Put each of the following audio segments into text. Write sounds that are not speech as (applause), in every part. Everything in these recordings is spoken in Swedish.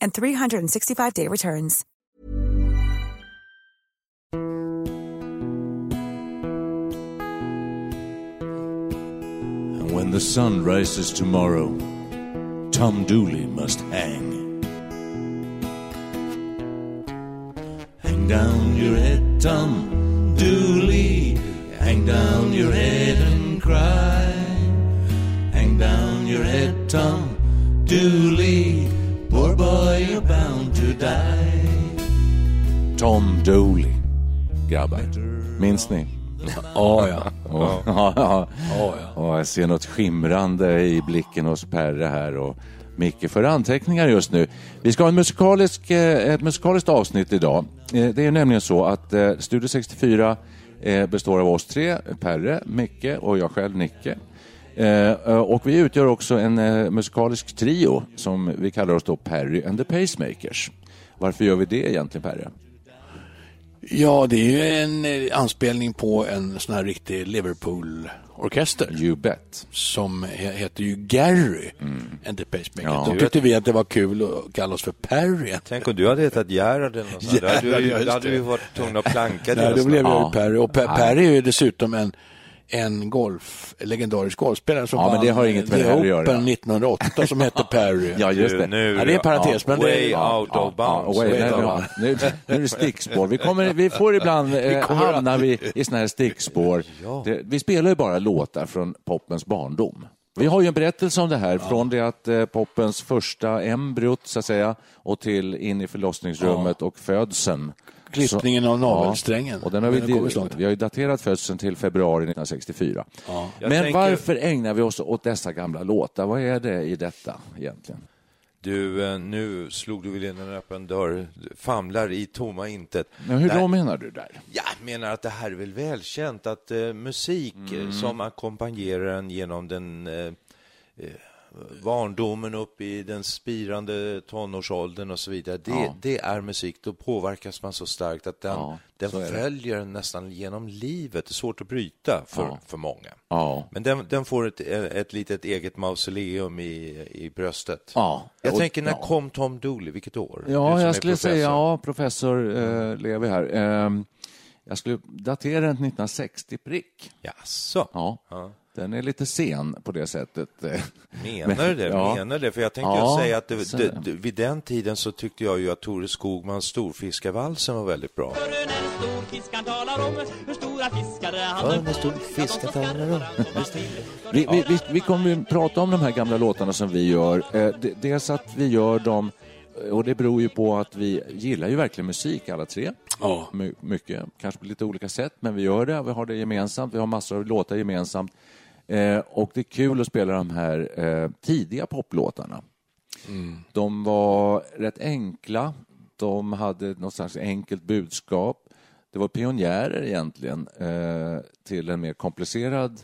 and 365-day returns. And when the sun rises tomorrow, Tom Dooley must hang. Hang down your head, Tom Dooley. Hang down your head and cry. Hang down your head, Tom Dooley. You're bound to die. Tom Dooley, grabbar. Minns ni? Ja, ja. Ja, ja, (laughs) ja. Och jag ser något skimrande i blicken hos Perre här och Micke för anteckningar just nu. Vi ska ha en musikalisk, eh, ett musikaliskt avsnitt idag. Eh, Det är nämligen så att eh, Studio 64 eh, består av oss tre, Perre, Micke och jag själv, Nicke. Eh, Och vi utgör också en eh, musikalisk trio som vi kallar oss då Perry and the Pacemakers. Varför gör vi det egentligen, Perre? Ja, det är ju en eh, anspelning på en sån här riktig Liverpool-orkester You bet. som he- heter ju Gary and the Pacemaker. Ja. Då tyckte vi att det var kul att kalla oss för Perry. Tänk om du hade hetat Gerhard eller något sånt. Då hade, du, vi varit tvungna att planka Nej, det. då blev jag Ja. ju Perry. Och per, Nej. Perry är ju dessutom en, en golf, legendarisk golfspelare som Ja, men vann det har inget med The det här att göra. Open 1908 som hette Perry. (laughs) Ja, just det. Nu, Ja, det är en parentes, men det way är... out of bounds. Ja, Way nej, out. ja, nu, nu är det stickspår. Vi, kommer, vi får ibland (laughs) eh, kommer hamna vi i såna här stickspår. (laughs) Det, vi spelar ju bara låtar från popens barndom. Vi har ju en berättelse om det här, från det att eh, popens första embryot, så att säga, och till in i förlossningsrummet och födseln. Klippningen av navelsträngen. Ja, och den har vi, Den vi har ju daterat födseln till februari 1964. Jag Men tänker- varför ägnar vi oss åt dessa gamla låtar? Vad är det i detta egentligen? Du, eh, nu slog du väl in en öppen dörr. Famlar i tomma intet. Men hur Nej, då menar du där? Jag menar att det här är väl välkänt att eh, musik Mm. eh, som ackompanjerar en genom den eh, eh, barndomen upp i den spirande tonårsåldern och så vidare. Det, Ja. det är musik. Då påverkas man så starkt att den, Ja, den det. följer nästan genom livet. Det är svårt att bryta för, Ja. för många. Men den, den får ett, ett litet eget mausoleum i, i bröstet. Ja. Jag Och- tänker, när kom Tom Dooley? Vilket år? Ja, jag skulle professor. säga, ja, professor eh, Levi här. Ehm, jag skulle datera den 1960 prick. Jaså? Ja. Ja. Den är lite sen på det sättet. (laughs) Menar du det? Ja. Menar du det? För jag tänkte Ja, säga att det, det, det, vid den tiden så tyckte jag ju att Tore Skogmans Storfiskarvalsen var väldigt bra. Hörru när en stor fiskaren talar om hur stora fiskare han Ja, en stor fiskare talar om. Vi, vi, vi, vi kommer ju prata om de här gamla låtarna som vi gör. Eh, de- dels att vi gör dem, eh, och det beror ju på att vi gillar ju verkligen musik alla tre. Ja. My, mycket, kanske på lite olika sätt, men vi gör det. Vi har det gemensamt. Vi har massor av låtar gemensamt. Eh, och det är kul att spela de här eh, tidiga poplåtarna. De var rätt enkla. De hade något slags enkelt budskap. Det var pionjärer egentligen eh, till en mer komplicerad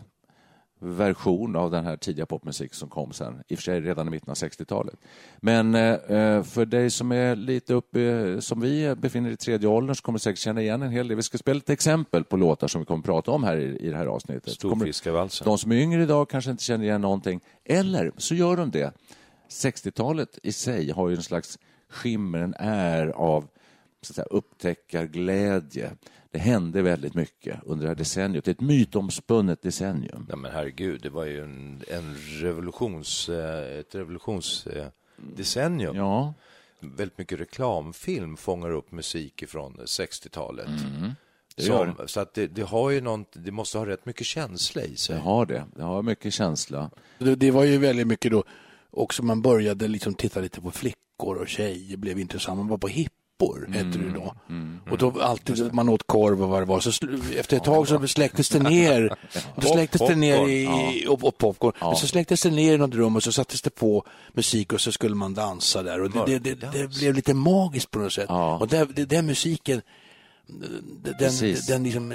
version av den här tidiga popmusik som kom sen, i och för sig redan i mitten av 60-talet. Men eh, för dig som är lite uppe, som vi befinner i tredje åldern, så kommer du säkert känna igen en hel del. Vi ska spela lite exempel på låtar som vi kommer prata om här i, i det här avsnittet. Storfiskarvalsen. De som är yngre idag kanske inte känner igen någonting, eller så gör de det. 60-talet i sig har ju en slags skimmer, en är av så att säga, upptäckarglädje. Det hände väldigt mycket under det här decenniet. Det är ett mytomspunnet decennium. Ja, men herregud, det var ju en, en revolutions, eh, ett revolutionsdecennium. Ja, väldigt mycket reklamfilm fångar upp musik från 60-talet. det gör Som, så att det, det har ju någon, det måste ha rätt mycket känsla i Det sig. har det. Det har mycket känsla. Det, det var ju väldigt mycket då också man började liksom titta lite på flickor och tjejer blev intressant. Man var på hippor, hette det då. Och då alltid man åt korv och vad det var. Så efter ett tag så släcktes det ner. (laughs) Då släcktes det ner i, och, och popcorn. Men så släcktes det ner i något rum och så sattes det på musik och så skulle man dansa där. Och det, det, det, det blev lite magiskt på något sätt. Och där, det- den musiken, den, Precis. den liksom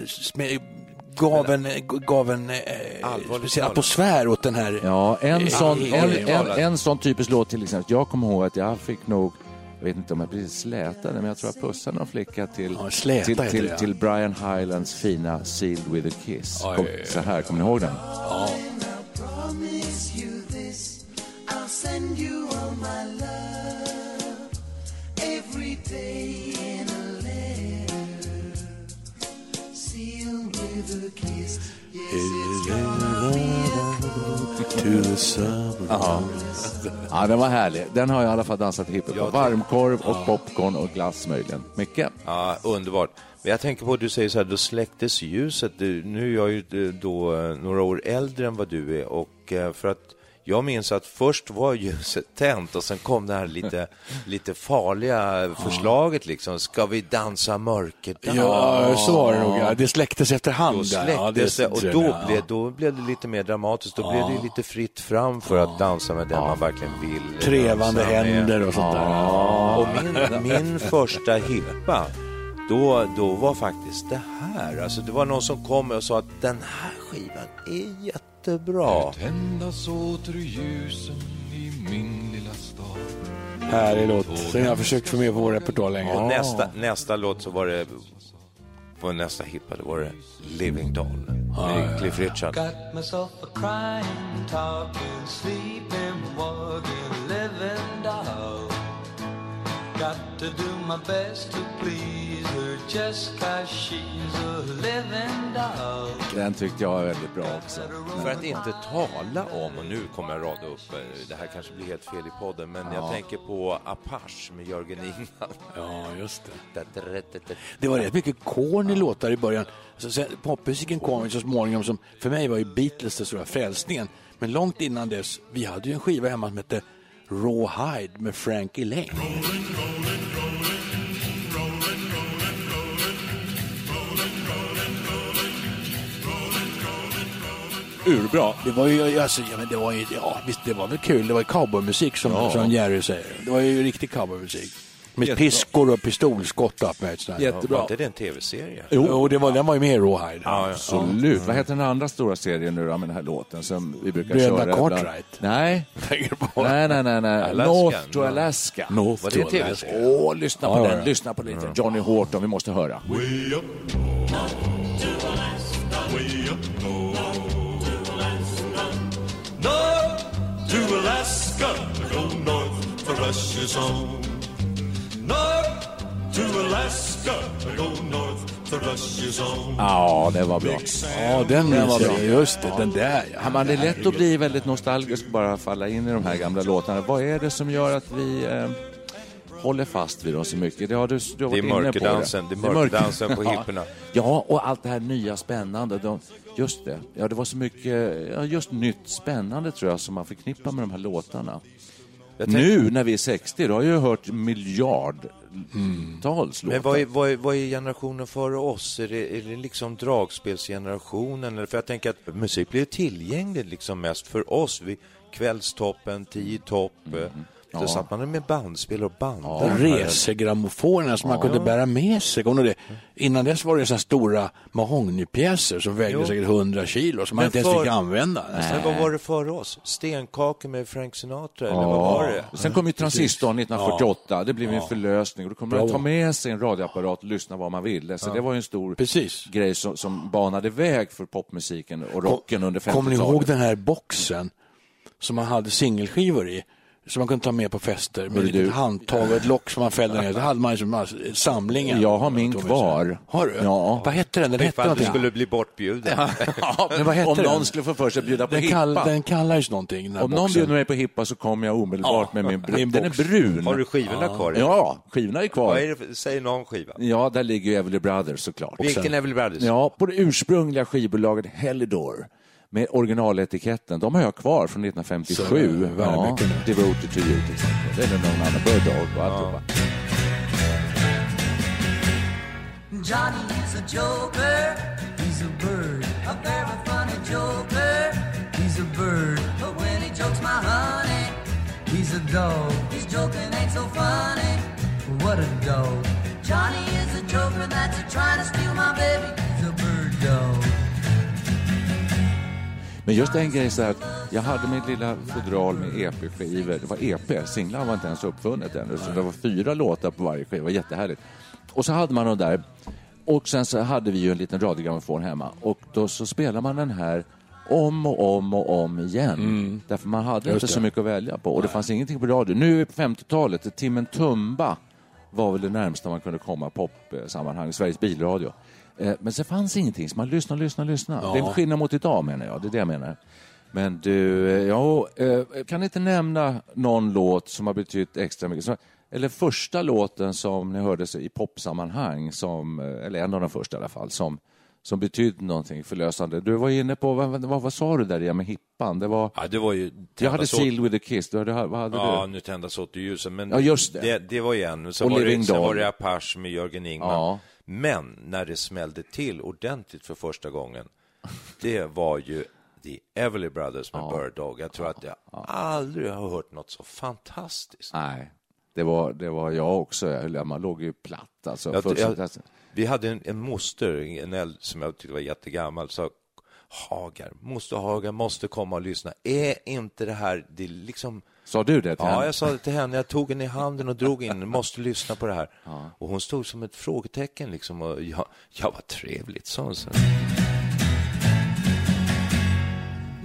gav en, gav en eh, atmosfär åt den här Ja, en Eh, sån, eh, en, eh, en, en sån typisk låt till exempel. Jag kommer ihåg att jag fick nog, jag vet inte om jag precis slätade, men jag tror jag pussade någon flicka till, Ja, släta till, till, det, ja. till Brian Highlands fina Sealed with a Kiss. Kom, så här, kommer ni ihåg den? promise you this. I'll send you all my love every day in a letter, sealed with a kiss. Yes, it's gonna be a To the summer. Ja. den var härlig. Den har jag i alla fall dansat hiphop på. Varmkorv och popcorn och glass möjligen. Mycket. Ja, underbart. Men jag tänker på, du säger så här, då släcktes ljuset. Nu är jag ju eh, då eh, några år äldre än vad du är och eh, för att jag minns att först var ljuset (laughs) tänt och sen kom det här lite, lite farliga förslaget liksom. Ska vi dansa mörkerdans? Ja, så var det nog. Det släcktes efterhand. Då. Ja, släcktes det och då blev, då blev det lite mer dramatiskt. Då blev det lite fritt fram för att dansa med den man verkligen vill. Trevande händer och sånt där. Och min, min första hippa, då, då var faktiskt det här. Alltså det var någon som kom och sa att den här skivan är jättebra. Tändas åter ljusen i min lilla stad Härlig låt. Som jag har försökt få med på vår repertoar länge. Och nästa, nästa låt så var det, på nästa hippa, då var det Living Doll med Cliff Richard. Got myself a crying, talking, sleeping, walking, living doll. Got to do my best to please Den tyckte jag var väldigt bra också. För att inte tala om, och nu kommer jag rada upp, eh, det här kanske blir helt fel i podden, men jag tänker på Apache med Jörgen Ingman. (laughs) Ja, just det. det. Var rätt mycket corny låtar i början. Popmusiken kom så småningom som, för mig var ju Beatles den stora frälsningen. Men långt innan dess, vi hade ju en skiva hemma som hette Rawhide med Frankie Lane. Urbra. Det var ju, alltså, ja, men det var ju, ja visst det var väl kul, det var ju cowboymusik som, Ja. som Jerry säger. Det var ju riktig cowboymusik. Med Jättebra. piskor och pistolskott och allt möjligt sånt där. Jättebra. Var inte det en tv-serie? Jo, det var, den var ju med i Rawhide. Absolut. Vad heter den andra stora serien nu då med den här låten som vi brukar Bröderna köra? ibland? Cartwright. Nej. Nej, nej, nej, nej. Alaska. North to Alaska. North Var det en to tv-serie? Åh, lyssna på Ja, ja, den. ja. Lyssna på lite. Johnny Horton, vi måste höra. Way up Way up North to Alaska Go north for Russia's home North to Alaska Go north for Russia's home Ja, det var bra. Ja, den, Den var bra. Just det, den där ja. Man, det är lätt att bli väldigt nostalgisk och bara falla in i de här gamla låtarna. Vad är det som gör att vi eh, håller fast vid dem så mycket? Det har du, du har Det är mörkerdansen, det är mörkerdansen på hipporna. (laughs) Ja, och allt det här nya spännande. De, just det, ja, det var så mycket ja, just nytt spännande tror jag som man förknippar med de här låtarna. Jag tänk- Nu när vi är 60, då har jag ju hört miljardtals låtar. Men vad är, vad, är, vad är generationen före oss? Är det, är det liksom dragspelsgenerationen? För jag tänker att musik blir tillgänglig liksom mest för oss. Vi, kvällstoppen, tio topp. Eh, Så satt man med bandspel och bandade. Resegrammofonerna som man kunde bära med sig. Ihåg det? Innan dess var det så här stora mahognypjäser som vägde Jo. säkert 100 kilo som man Men inte ens för- fick använda. Men vad var det före oss? Stenkakor med Frank Sinatra? Eller vad var det? Sen kom ju transistorn 1948, det blev en förlösning. Och då kunde man ta med sig en radioapparat och lyssna vad man ville. Så det var ju en stor Precis. grej som, som banade väg för popmusiken och rocken under 50-talet. Kommer ni ihåg den här boxen som man hade singelskivor i? Som man kunde ta med på fester med ett litet handtag och ett lock som man fällde ner. Så hade man liksom samlingen. Jag har min kvar. Har du? Ja. Vad hette den? Den hette Ifall du någonting. skulle bli bortbjuden. Men vad (laughs) hette Om den? någon skulle få för sig att bjuda på Den, hippa. kall, den kallades någonting. Den Om någon boxen. bjuder mig på hippa så kommer jag omedelbart Ja, med min (laughs) brun. Den är brun. Har du skivorna kvar? Ja, skivorna är kvar. Vad är det säg någon skiva. Ja, där ligger ju Everly Brothers såklart. Vilken Everly Brothers? Ja, på det ursprungliga skivbolaget Helidor med originaletiketten. De har jag kvar från 1957. Så, ja. Devoted to you till exempel. Det är någon annan Bird Dog och alltihopa. Johnny is a joker, he's a bird, a very funny joker. He's a bird, but when he jokes my honey, he's a dog. His joking ain't so funny. What a dog. Johnny is a joker that's a trying to steal my baby. He's a bird dog. Men just en grej så här att jag hade mitt lilla fodral med EP-skivor. Det var EP, singlar var inte ens uppfunnet ännu. Så det var fyra låtar på varje skiva, jättehärligt. Och så hade man de där. Och sen så hade vi ju en liten radiogrammofon hemma. Och då så spelade man den här om och om och om igen. Därför man hade Mm. Just inte det. så mycket att välja på. Och det fanns ingenting på radio. Nu är vi på 50-talet, Timmen Tumba var väl det närmsta man kunde komma popsammanhang, Sveriges bilradio. Eh, Men så fanns ingenting, så man lyssnade, lyssnade, lyssnade. Det är en skillnad mot idag menar jag, det är det jag menar. Men du, eh, ja, eh, kan inte nämna någon låt som har betytt extra mycket? Eller första låten som ni hörde i popsammanhang, som, eller en av de första i alla fall, som, som betydde någonting förlösande. Du var inne på, vad, vad, vad sa du där igen med hippan? Det var, Ja, det var ju... jag hade åt- Sealed with a kiss, du hade, vad hade Ja, du? nu tändas åt ljusen. Men Ja, just det. det. Det var ju en. Sen Och var det, sen var det Apache med Jörgen Ingman. Ja. Men när det smällde till ordentligt för första gången, det var ju The Everly Brothers med Bird Dog. Jag tror att jag aldrig har hört något så fantastiskt. Nej, det var, det var jag också. Man låg ju platt alltså. Jag- jag- Vi hade en, en moster, en äldre som jag tyckte var jättegammal, sa Hagar, moster Hagar måste komma och lyssna. Är inte det här, det liksom Sa du det till Ja, henne? jag sa det till henne. Jag tog henne i handen och drog in. Måste lyssna på det här. Och hon stod som ett frågetecken liksom. Och jag, jag var trevligt, sa hon. sen.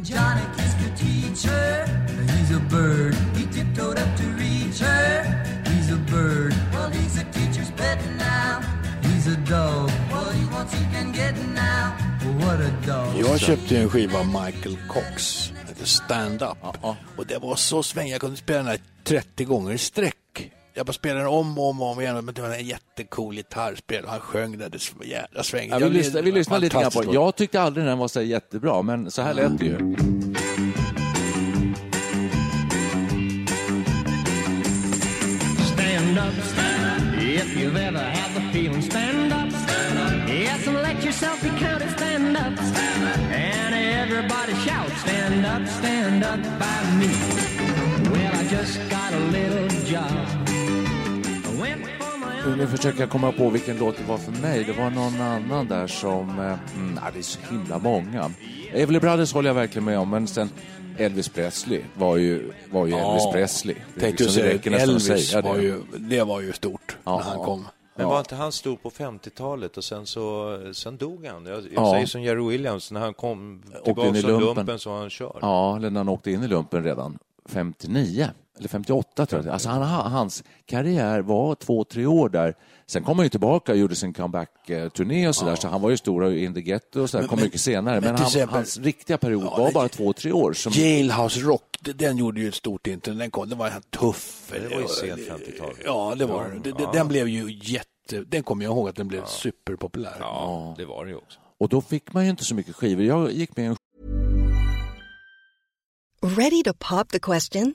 Johnny kissed the teacher. He's a bird. He tiptoed up to reach her. He's a bird. Well, he's a teacher's pet now. He's a dog. Well, he wants he can get now. What a dog. Jag köpte en skiva av Michael Cox, heter Stand Up. Och det var så sväng, jag kunde spela den här 30 gånger i sträck. Jag bara spelade den om och om, och om igen, men det var en jättecool gitarrspel och han sjöng där, det var jävla sväng. Ja, vi lyssnar, vi lyssnar lite grann på den. Jag tyckte aldrig den var så jättebra, men så här lät det ju. Stand up, stand up. If you've ever had the feeling, stand up, stand up. Yes, and let yourself be counted, stand up, stand up. Everybody shout, stand up, stand up by me. Well, I just got a little job. Nu försöker jag komma på vilken låt det var för mig. Det var någon annan där som... eh, Mm, ja, det är så himla många. Everly Brothers håller jag verkligen med om, men sen Elvis Presley var ju, var ju Elvis Presley. Tänkte liksom- du det säga, räcker nästan att Elvis säga det. var ju, det var ju stort Ja, när han ja. kom. Men var inte han stor på 50-talet och sen så sen dog han? Jag, jag Ja. säger som Jerry Williams, när han kom tillbaka från lumpen. lumpen så var han körd. Ja, eller när han åkte in i lumpen redan 59, eller 58 tror jag. Alltså han, hans karriär var två, tre år där. Sen kom han ju tillbaka och gjorde sin comeback-turné och sådär, så han var ju stor i In the Ghetto och sådär, kom mycket senare. Men, till han, exempel- hans riktiga period Ja, var bara två, tre år. Som, Jailhouse Rock, den gjorde ju ett stort intryck. Den kom, den var tuff. Det var ju sent 50-tal. Ja, det var den. Det- Den blev ju jätte... Den kommer jag ihåg att den blev superpopulär. Ja, det var det ju också. och då fick man ju inte så mycket skivor. Jag gick med en Ready to pop the question?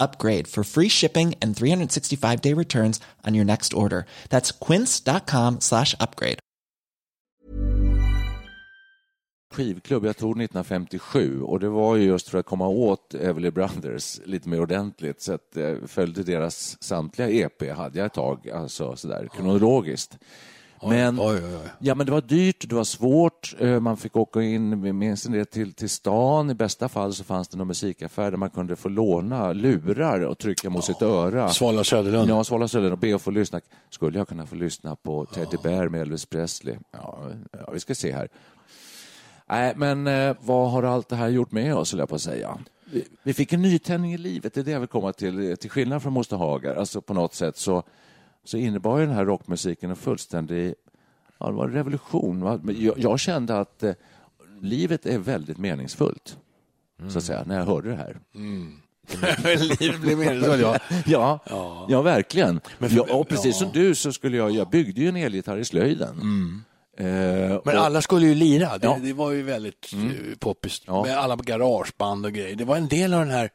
upgrade for free shipping and 365 day returns on your next order. That's quince.com slash upgrade. skivklubb, jag tror 1957, och det var ju just för att komma åt Everly Brothers lite mer ordentligt, så att jag följde deras samtliga EP, hade jag ett tag, alltså sådär kronologiskt. Men, oj, oj, oj. Ja, men det var dyrt, det var svårt, eh, man fick åka in, minns ni det, till, till stan. I bästa fall så fanns det någon musikaffär där man kunde få låna lurar och trycka mot sitt öra. Svala Söderlund. Ja, Svala Söderlund och be att få lyssna. Skulle jag kunna få lyssna på Teddy Bear med Elvis Presley? Ja, ja, vi ska se här. Nej, men eh, vad har allt det här gjort med oss, skulle jag på att säga? Vi, vi fick en nytändning i livet, det är det jag vill komma till. Till skillnad från Moster Hagar, alltså på något sätt så, så innebar ju den här rockmusiken en fullständig ja, det var en revolution. Jag, jag kände att eh, livet är väldigt meningsfullt, så att säga, när jag hörde det här. (laughs) Livet blir meningsfullt, (laughs) ja. Ja, ja. verkligen. Men för- ja, och precis ja. som du så skulle jag, jag byggde ju en elgitarr i slöjden. Eh, Men och- alla skulle ju lira. Det, Ja. det var ju väldigt mm. poppis. Ja. Med alla garageband och grejer. Det var en del av den här...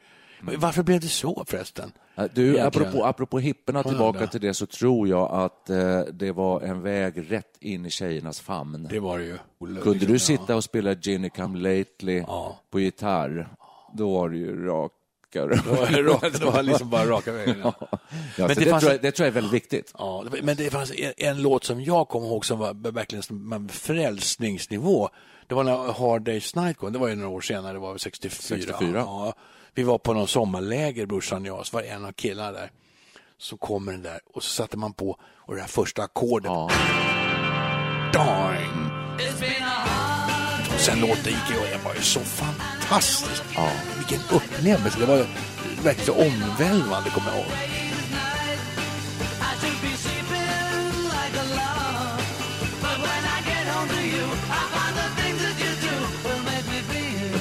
Varför blev det så förresten? Du, Egentligen. apropå, apropå hipporna, tillbaka till det, så tror jag att eh, det var en väg rätt in i tjejernas famn. Det var det ju. Kunde du sitta och spela Ginny Come Lately Ja. på gitarr, då var det ju (laughs) rakt, det var liksom bara raka vägen. Ja. (laughs) Ja, Men det det, fanns- tror jag, det tror jag är väldigt viktigt. Ja, men det fanns en, en låt som jag kommer ihåg som var verkligen frälsningsnivå. Det var när Hard Days Night kom. Det var ju några år senare, det var väl 64. 64. Ja, vi var på någon sommarläger, brorsan och jag, så var det en av killarna där. Så kommer den där och så satte man på och det här första ackordet. Ja. Doing. Och sen låten gick och jag var ju så fantastisk. Ja. Vilken upplevelse. Det var verkligen så omvälvande, kommer jag ihåg.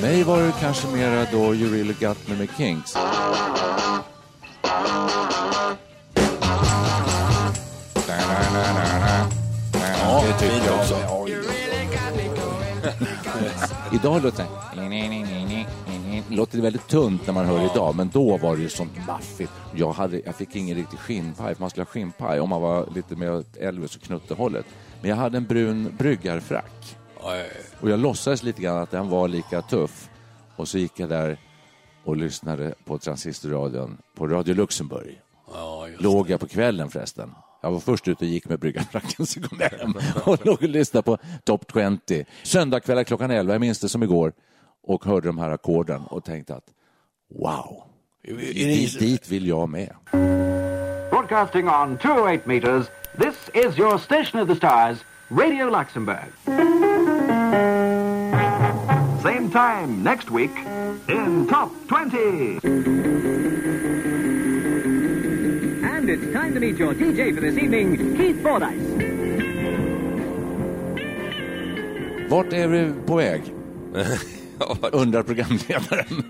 Mig var det kanske mera då You really got me med Kinks. Ja, det tycker jag också. (laughs) Idag låter det låter väldigt tunt när man hör idag, men då var det ju sånt maffigt. Jag, hade, jag fick ingen riktig skinnpaj, för man skulle ha skinnpaj om man var lite mer Elvis och Knutte-hållet. Men jag hade en brun bryggarfrack och jag låtsades lite grann att den var lika tuff. Och så gick jag där och lyssnade på transistorradion på Radio Luxemburg. Ja, Låg jag på kvällen förresten. Jag var först ute och gick med bryggarfracken, så kom jag hem (laughs) och låg och lyssnade på Top 20. Söndagkvällar klockan 11, jag minns det som igår, och hörde de här ackorden och tänkte att wow, dit, dit vill jag med. Broadcasting on 208 meters, this is your station of the stars, Radio Luxembourg. Time next week in Top 20. And it's time to meet your DJ for this evening, Keith Fordyce. Vart är vi på väg? (laughs) Undrar programledaren.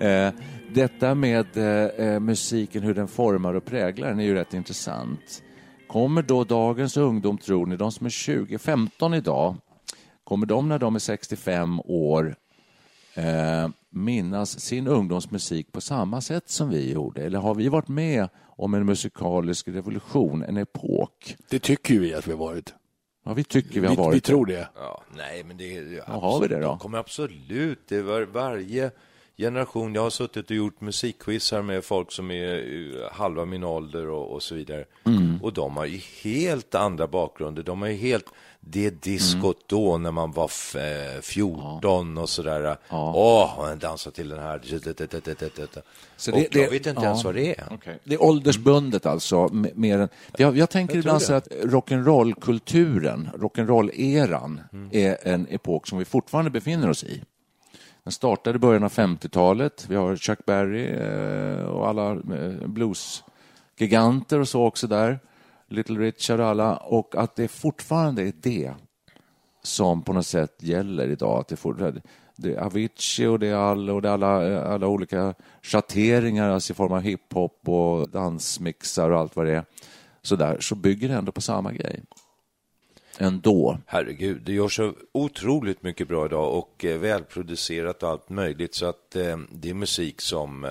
(laughs) Eh, Detta med eh, eh, musiken, hur den formar och präglar den är ju rätt intressant. Kommer då dagens ungdom, tror ni, de som är 20, 15 idag, kommer de när de är 65 år eh, minnas sin ungdomsmusik på samma sätt som vi gjorde? Eller har vi varit med om en musikalisk revolution, en epok? Det tycker vi att vi har varit. Ja, vi tycker vi har Vi, varit vi tror det. Ja, nej, men det är Ja, har vi det då? De kommer absolut. Det var varje generation. Jag har suttit och gjort musikquizar med folk som är eh, halva min ålder och, och så vidare. Mm. Och de har ju helt andra bakgrunder. De har ju helt det diskot då när man var f- eh, 14 och sådär. Åh, man dansar till den här. Så och jag vet inte ens vad det är. Okej. Det är åldersbundet alltså. Mer än, jag, jag tänker Jag ibland det. så att rock'n'roll-kulturen, rock'n'roll-eran, Mm. är en epok som vi fortfarande befinner oss i. Den startade i början av 50-talet. Vi har Chuck Berry eh, och alla eh, bluesgiganter och så också där. Little Richard och alla. Och att det fortfarande är det som på något sätt gäller idag. Att det, det är Avicii och det är alla, och det är alla, eh, alla olika schatteringar alltså i form av hiphop och dansmixar och allt vad det är. Så, där, så bygger det ändå på samma grej. Ändå. Herregud, det görs så otroligt mycket bra idag och eh, välproducerat och allt möjligt. Så att eh, det är musik som eh,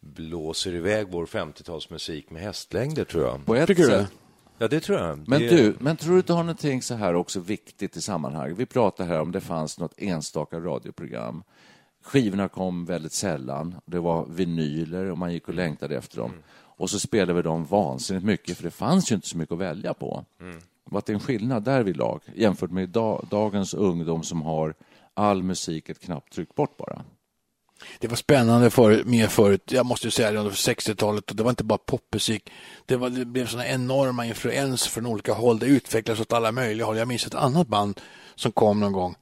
blåser iväg vår 50-talsmusik med hästlängder, tror jag. På ett sätt. Ja, det tror jag. Men det... du, men tror du inte har någonting så här också viktigt i sammanhanget? Vi pratar här om det fanns något enstaka radioprogram. Skivorna kom väldigt sällan. Det var vinyler och man gick och längtade efter dem. Och så spelade vi dem vansinnigt mycket, för det fanns ju inte så mycket att välja på. Mm. Vad det är en skillnad där vid lag jämfört med da- dagens ungdom som har all musik ett knapptryck bort bara. Det var spännande för, mer förut, jag måste ju säga det, under 60-talet, och det var inte bara popmusik. Det, var, det blev såna enorma influenser från olika håll. Det utvecklades åt alla möjliga håll. Jag minns ett annat band som kom någon gång,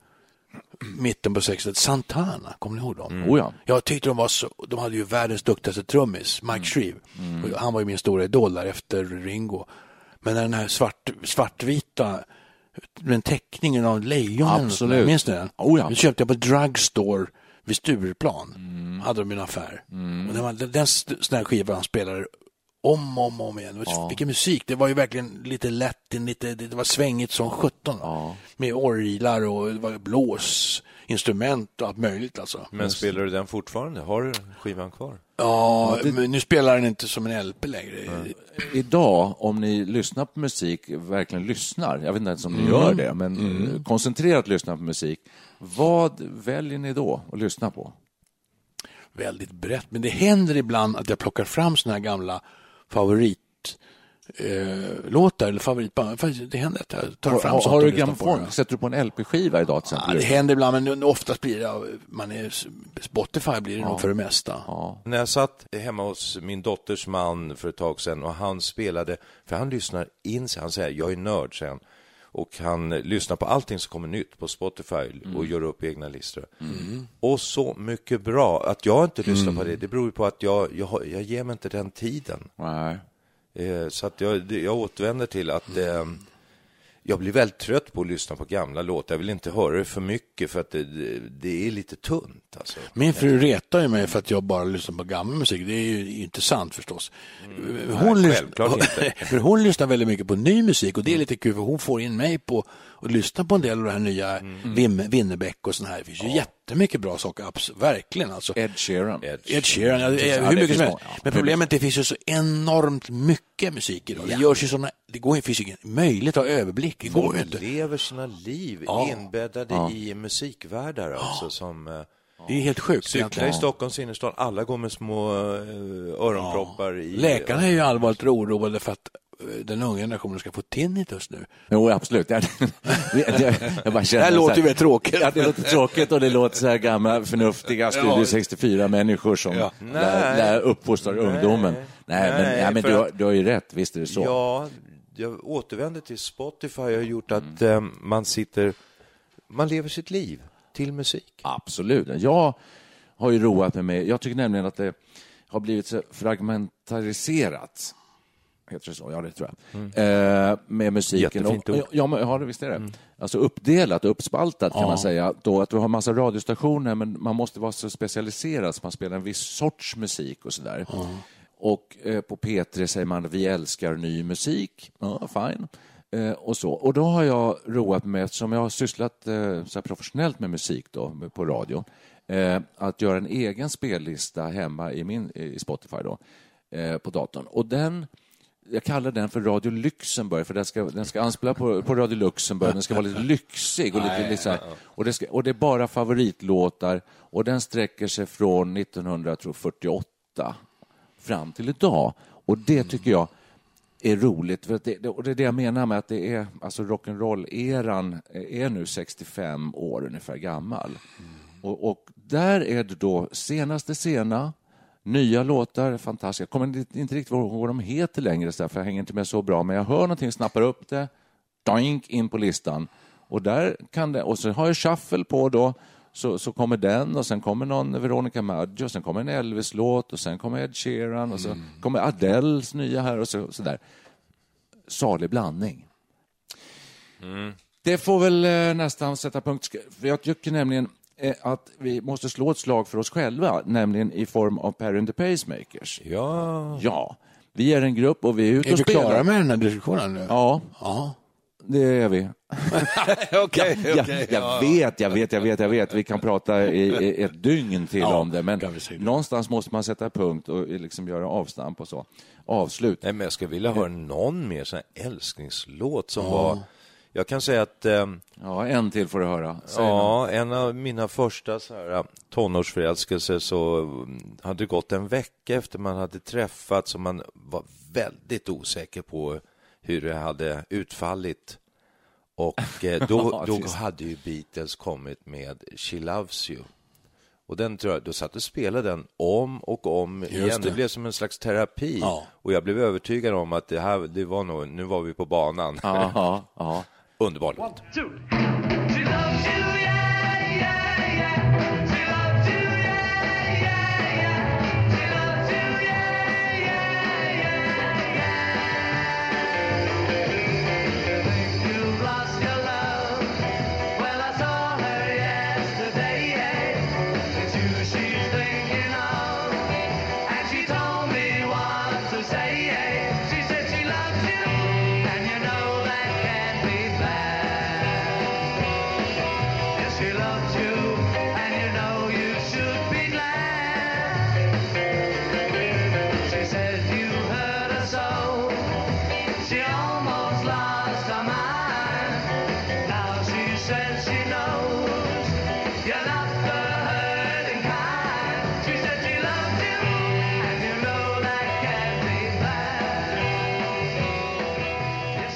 mitten på 60-talet, Santana, kommer ni ihåg dem? Mm. Oh ja. Jag tyckte de var så, de hade ju världens duktigaste trummis, Mike Shreve. Mm. Och Han var ju min stora idol där efter Ringo. Men den här svart, svartvita, den teckningen av lejonen, Absolut. minns ni den? Oh ja. Den köpte jag på Drugstore vid Stureplan. Mm. Hade de en affär. Och den, var, den, den sån här skivan spelade om och om, om igen. Ja. Vilken musik. Det var ju verkligen lite latin, lite, det var svängigt som sjutton. Med orglar och det var blåsinstrument och allt möjligt alltså. Men spelar du den fortfarande? Har du skivan kvar? Ja, men nu spelar den inte som en LP längre. Idag, om ni lyssnar på musik, verkligen lyssnar, jag vet inte ens om ni Mm. gör det, men eh, koncentrerat lyssnar på musik, vad väljer ni då att lyssna på? Väldigt brett. Men det händer ibland att jag plockar fram såna här gamla favorit eh, låtar eller favoritband. Det händer att jag tar Har, fram har, har du grammofon? Sätter du på en LP-skiva idag till Ja, exempel? det händer ibland, men oftast blir det, man är, Spotify blir det nog för det mesta. Ja. När jag satt hemma hos min dotters man för ett tag sedan och han spelade, för han lyssnar in sig, han säger jag är nörd, säger han. Och han lyssnar på allting som kommer nytt på Spotify och gör upp egna listor. Och så mycket bra. Att jag inte lyssnar på det, det beror ju på att jag, jag, jag ger mig inte den tiden. Nej. Eh, Så att jag, jag återvänder till att eh, jag blir väldigt trött på att lyssna på gamla låtar. Jag vill inte höra det för mycket för att det, det, är lite tunt. Alltså. Min fru retar ju mig för att jag bara lyssnar på gammal musik. Det är ju inte sant förstås. Hon, Mm. Nej, inte. men (laughs) hon lyssnar väldigt mycket på ny musik och det är lite kul för hon får in mig på att lyssna på en del av det här nya Mm. Vim, Winnerbäck och sånt här. Det finns ju jättemycket bra saker, abs- verkligen alltså. Ed Sheeran. Ed Sheeran, ja, Ja, hur mycket som helst. Ja, Men problemet är att det finns ju så enormt mycket musik idag. Det görs ju såna, det går, det finns ju ingen möjlighet att ha överblick. Det går ju inte. lever sina liv Ja. inbäddade Ja. i musikvärldar alltså, som eh, Det är helt sjukt. cyklar egentligen. i Stockholms innerstad. Alla går med små eh, öronproppar i... Läkarna är ju allvarligt oroade för att den unga generationen ska få tinnitus nu. Jo, absolut. Jag, jag, jag bara känner Det här så låter ju väldigt tråkigt. Ja, det låter tråkigt och det låter så här gamla förnuftiga Studio Ja. 64-människor som Ja. lär, lär uppfostrar ungdomen. Nej, men, Nej, ja, men du, har- att- du har ju rätt, visst är det så. Ja, jag återvänder till Spotify har gjort att eh, man sitter... Man lever sitt liv till musik. Absolut. Jag har ju roat mig med, jag tycker nämligen att det har blivit så fragmentariserat. Heter det så? Ja, det tror jag. Eh, med musiken. Jättefint Och- ord. Ja, men, ja, visst är det. Alltså uppdelat, uppspaltat kan Ja. man säga. Då att du har massa radiostationer, men man måste vara så specialiserad så man spelar en viss sorts musik och sådär. Och eh, på P3 säger man vi älskar ny musik. Ja, fine. Eh, och så. Och då har jag roat mig eftersom jag har sysslat eh, så professionellt med musik då, på radio, eh, att göra en egen spellista hemma i, min, i Spotify då, eh, på datorn. Och den jag kallar den för Radio Luxemburg, för den ska, den ska anspela på, på Radio Luxemburg. Den ska vara lite lyxig och lite, lite så här. Och det, ska, och det är bara favoritlåtar och den sträcker sig från 1948 fram till idag. Och det tycker jag är roligt. För det, och det är det jag menar med att det är, alltså rock'n'roll-eran är nu 65 år ungefär gammal. Och, och där är det då senaste sena, nya låtar, fantastiska. Jag kommer inte, riktigt ihåg vad de heter längre, så för jag hänger inte med så bra, men jag hör någonting, snappar upp det, doink, in på listan. Och där kan det, och så har jag shuffle på då, så, så kommer den och sen kommer någon Veronica Maggio, sen kommer en Elvis-låt och sen kommer Ed Sheeran och så kommer Adeles nya här och så, så där. Salig blandning. Det får väl eh, nästan sätta punkt. För jag tycker nämligen att vi måste slå ett slag för oss själva, nämligen i form av Per and the Pacemakers. Ja. Ja, vi är en grupp och vi är ute Är och spelar. klara med den här diskussionen nu? Ja, Ja. det är vi. (laughs) Okej, jag, okej. jag vet, jag vet, jag vet, jag vet. Vi kan prata i, i ett dygn till Ja, om det, men det. någonstans måste man sätta punkt och liksom göra avstamp och så. Avslut. Nej, men jag skulle vilja höra någon mer sån här älsklingslåt som var... Jag kan säga att ehm, Ja, en till får du höra. Säg ja, en av mina första så här, tonårsförälskelser så mm, hade det gått en vecka efter man hade träffats och man var väldigt osäker på hur det hade utfallit. Och eh, (laughs) då, då hade ju Beatles kommit med She Loves You. Och den tror jag, då satt och spelade den om och om igen. Det. det. blev som en slags terapi. Ja. Och jag blev övertygad om att det här, det var nog, nu var vi på banan. Ja, ja. (laughs) Underbar låt.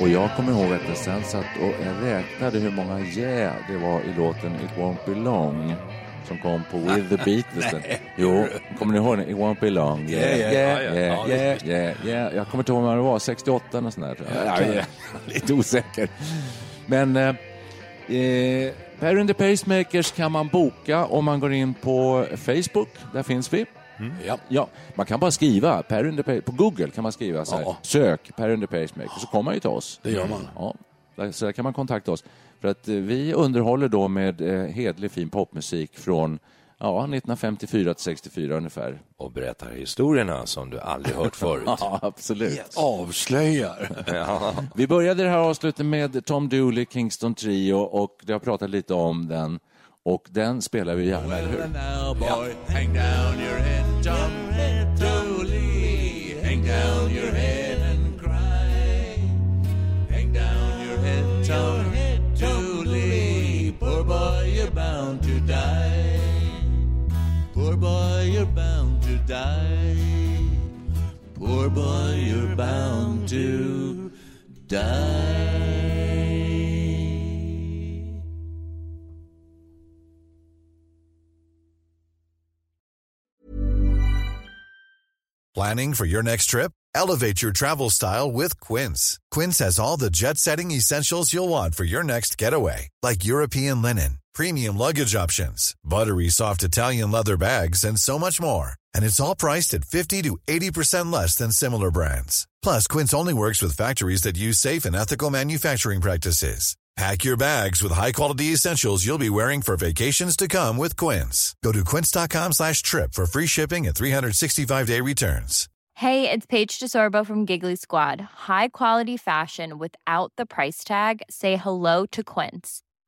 Och jag kommer ihåg att jag sen satt och jag räknade hur många yeah det var i låten It won't be long som kom på With the Beatles. (laughs) jo, kommer ni ihåg den? It won't be long. Yeah, yeah, yeah, yeah, yeah, yeah, yeah. Jag kommer inte ihåg vad det var, 68 och sånt där. tror jag. Jag (laughs) lite osäker. Men eh, eh, Per and the Pacemakers kan man boka om man går in på Facebook. Där finns vi. Ja. Ja, man kan bara skriva Per and the Pa- på Google kan man skriva så här, Ja. sök Per the Pacemaker så kommer man ju till oss. Det gör man. Ja, så där kan man kontakta oss. För att eh, vi underhåller då med eh, hedlig fin popmusik från ja, 1954 till 64 ungefär. Och berättar historierna som du aldrig hört förut. (laughs) Ja, absolut. Avslöjar. (laughs) Ja. Vi började det här avslutet med Tom Dooley, Kingston Trio och det har pratat lite om den. Och den spelar vi gärna, eller hur? Boy, you're bound to die. Planning for your next trip? Elevate your travel style with Quince. Quince has all the jet setting essentials you'll want for your next getaway, like European linen, premium luggage options, buttery soft Italian leather bags, and so much more. And it's all priced at 50 to 80% less than similar brands. Plus, Quince only works with factories that use safe and ethical manufacturing practices. Pack your bags with high-quality essentials you'll be wearing for vacations to come with Quince. Go to quince.com slash trip for free shipping and 365-day returns. Hey, it's Paige DeSorbo from Giggly Squad. High quality fashion without the price tag. Say hello to Quince.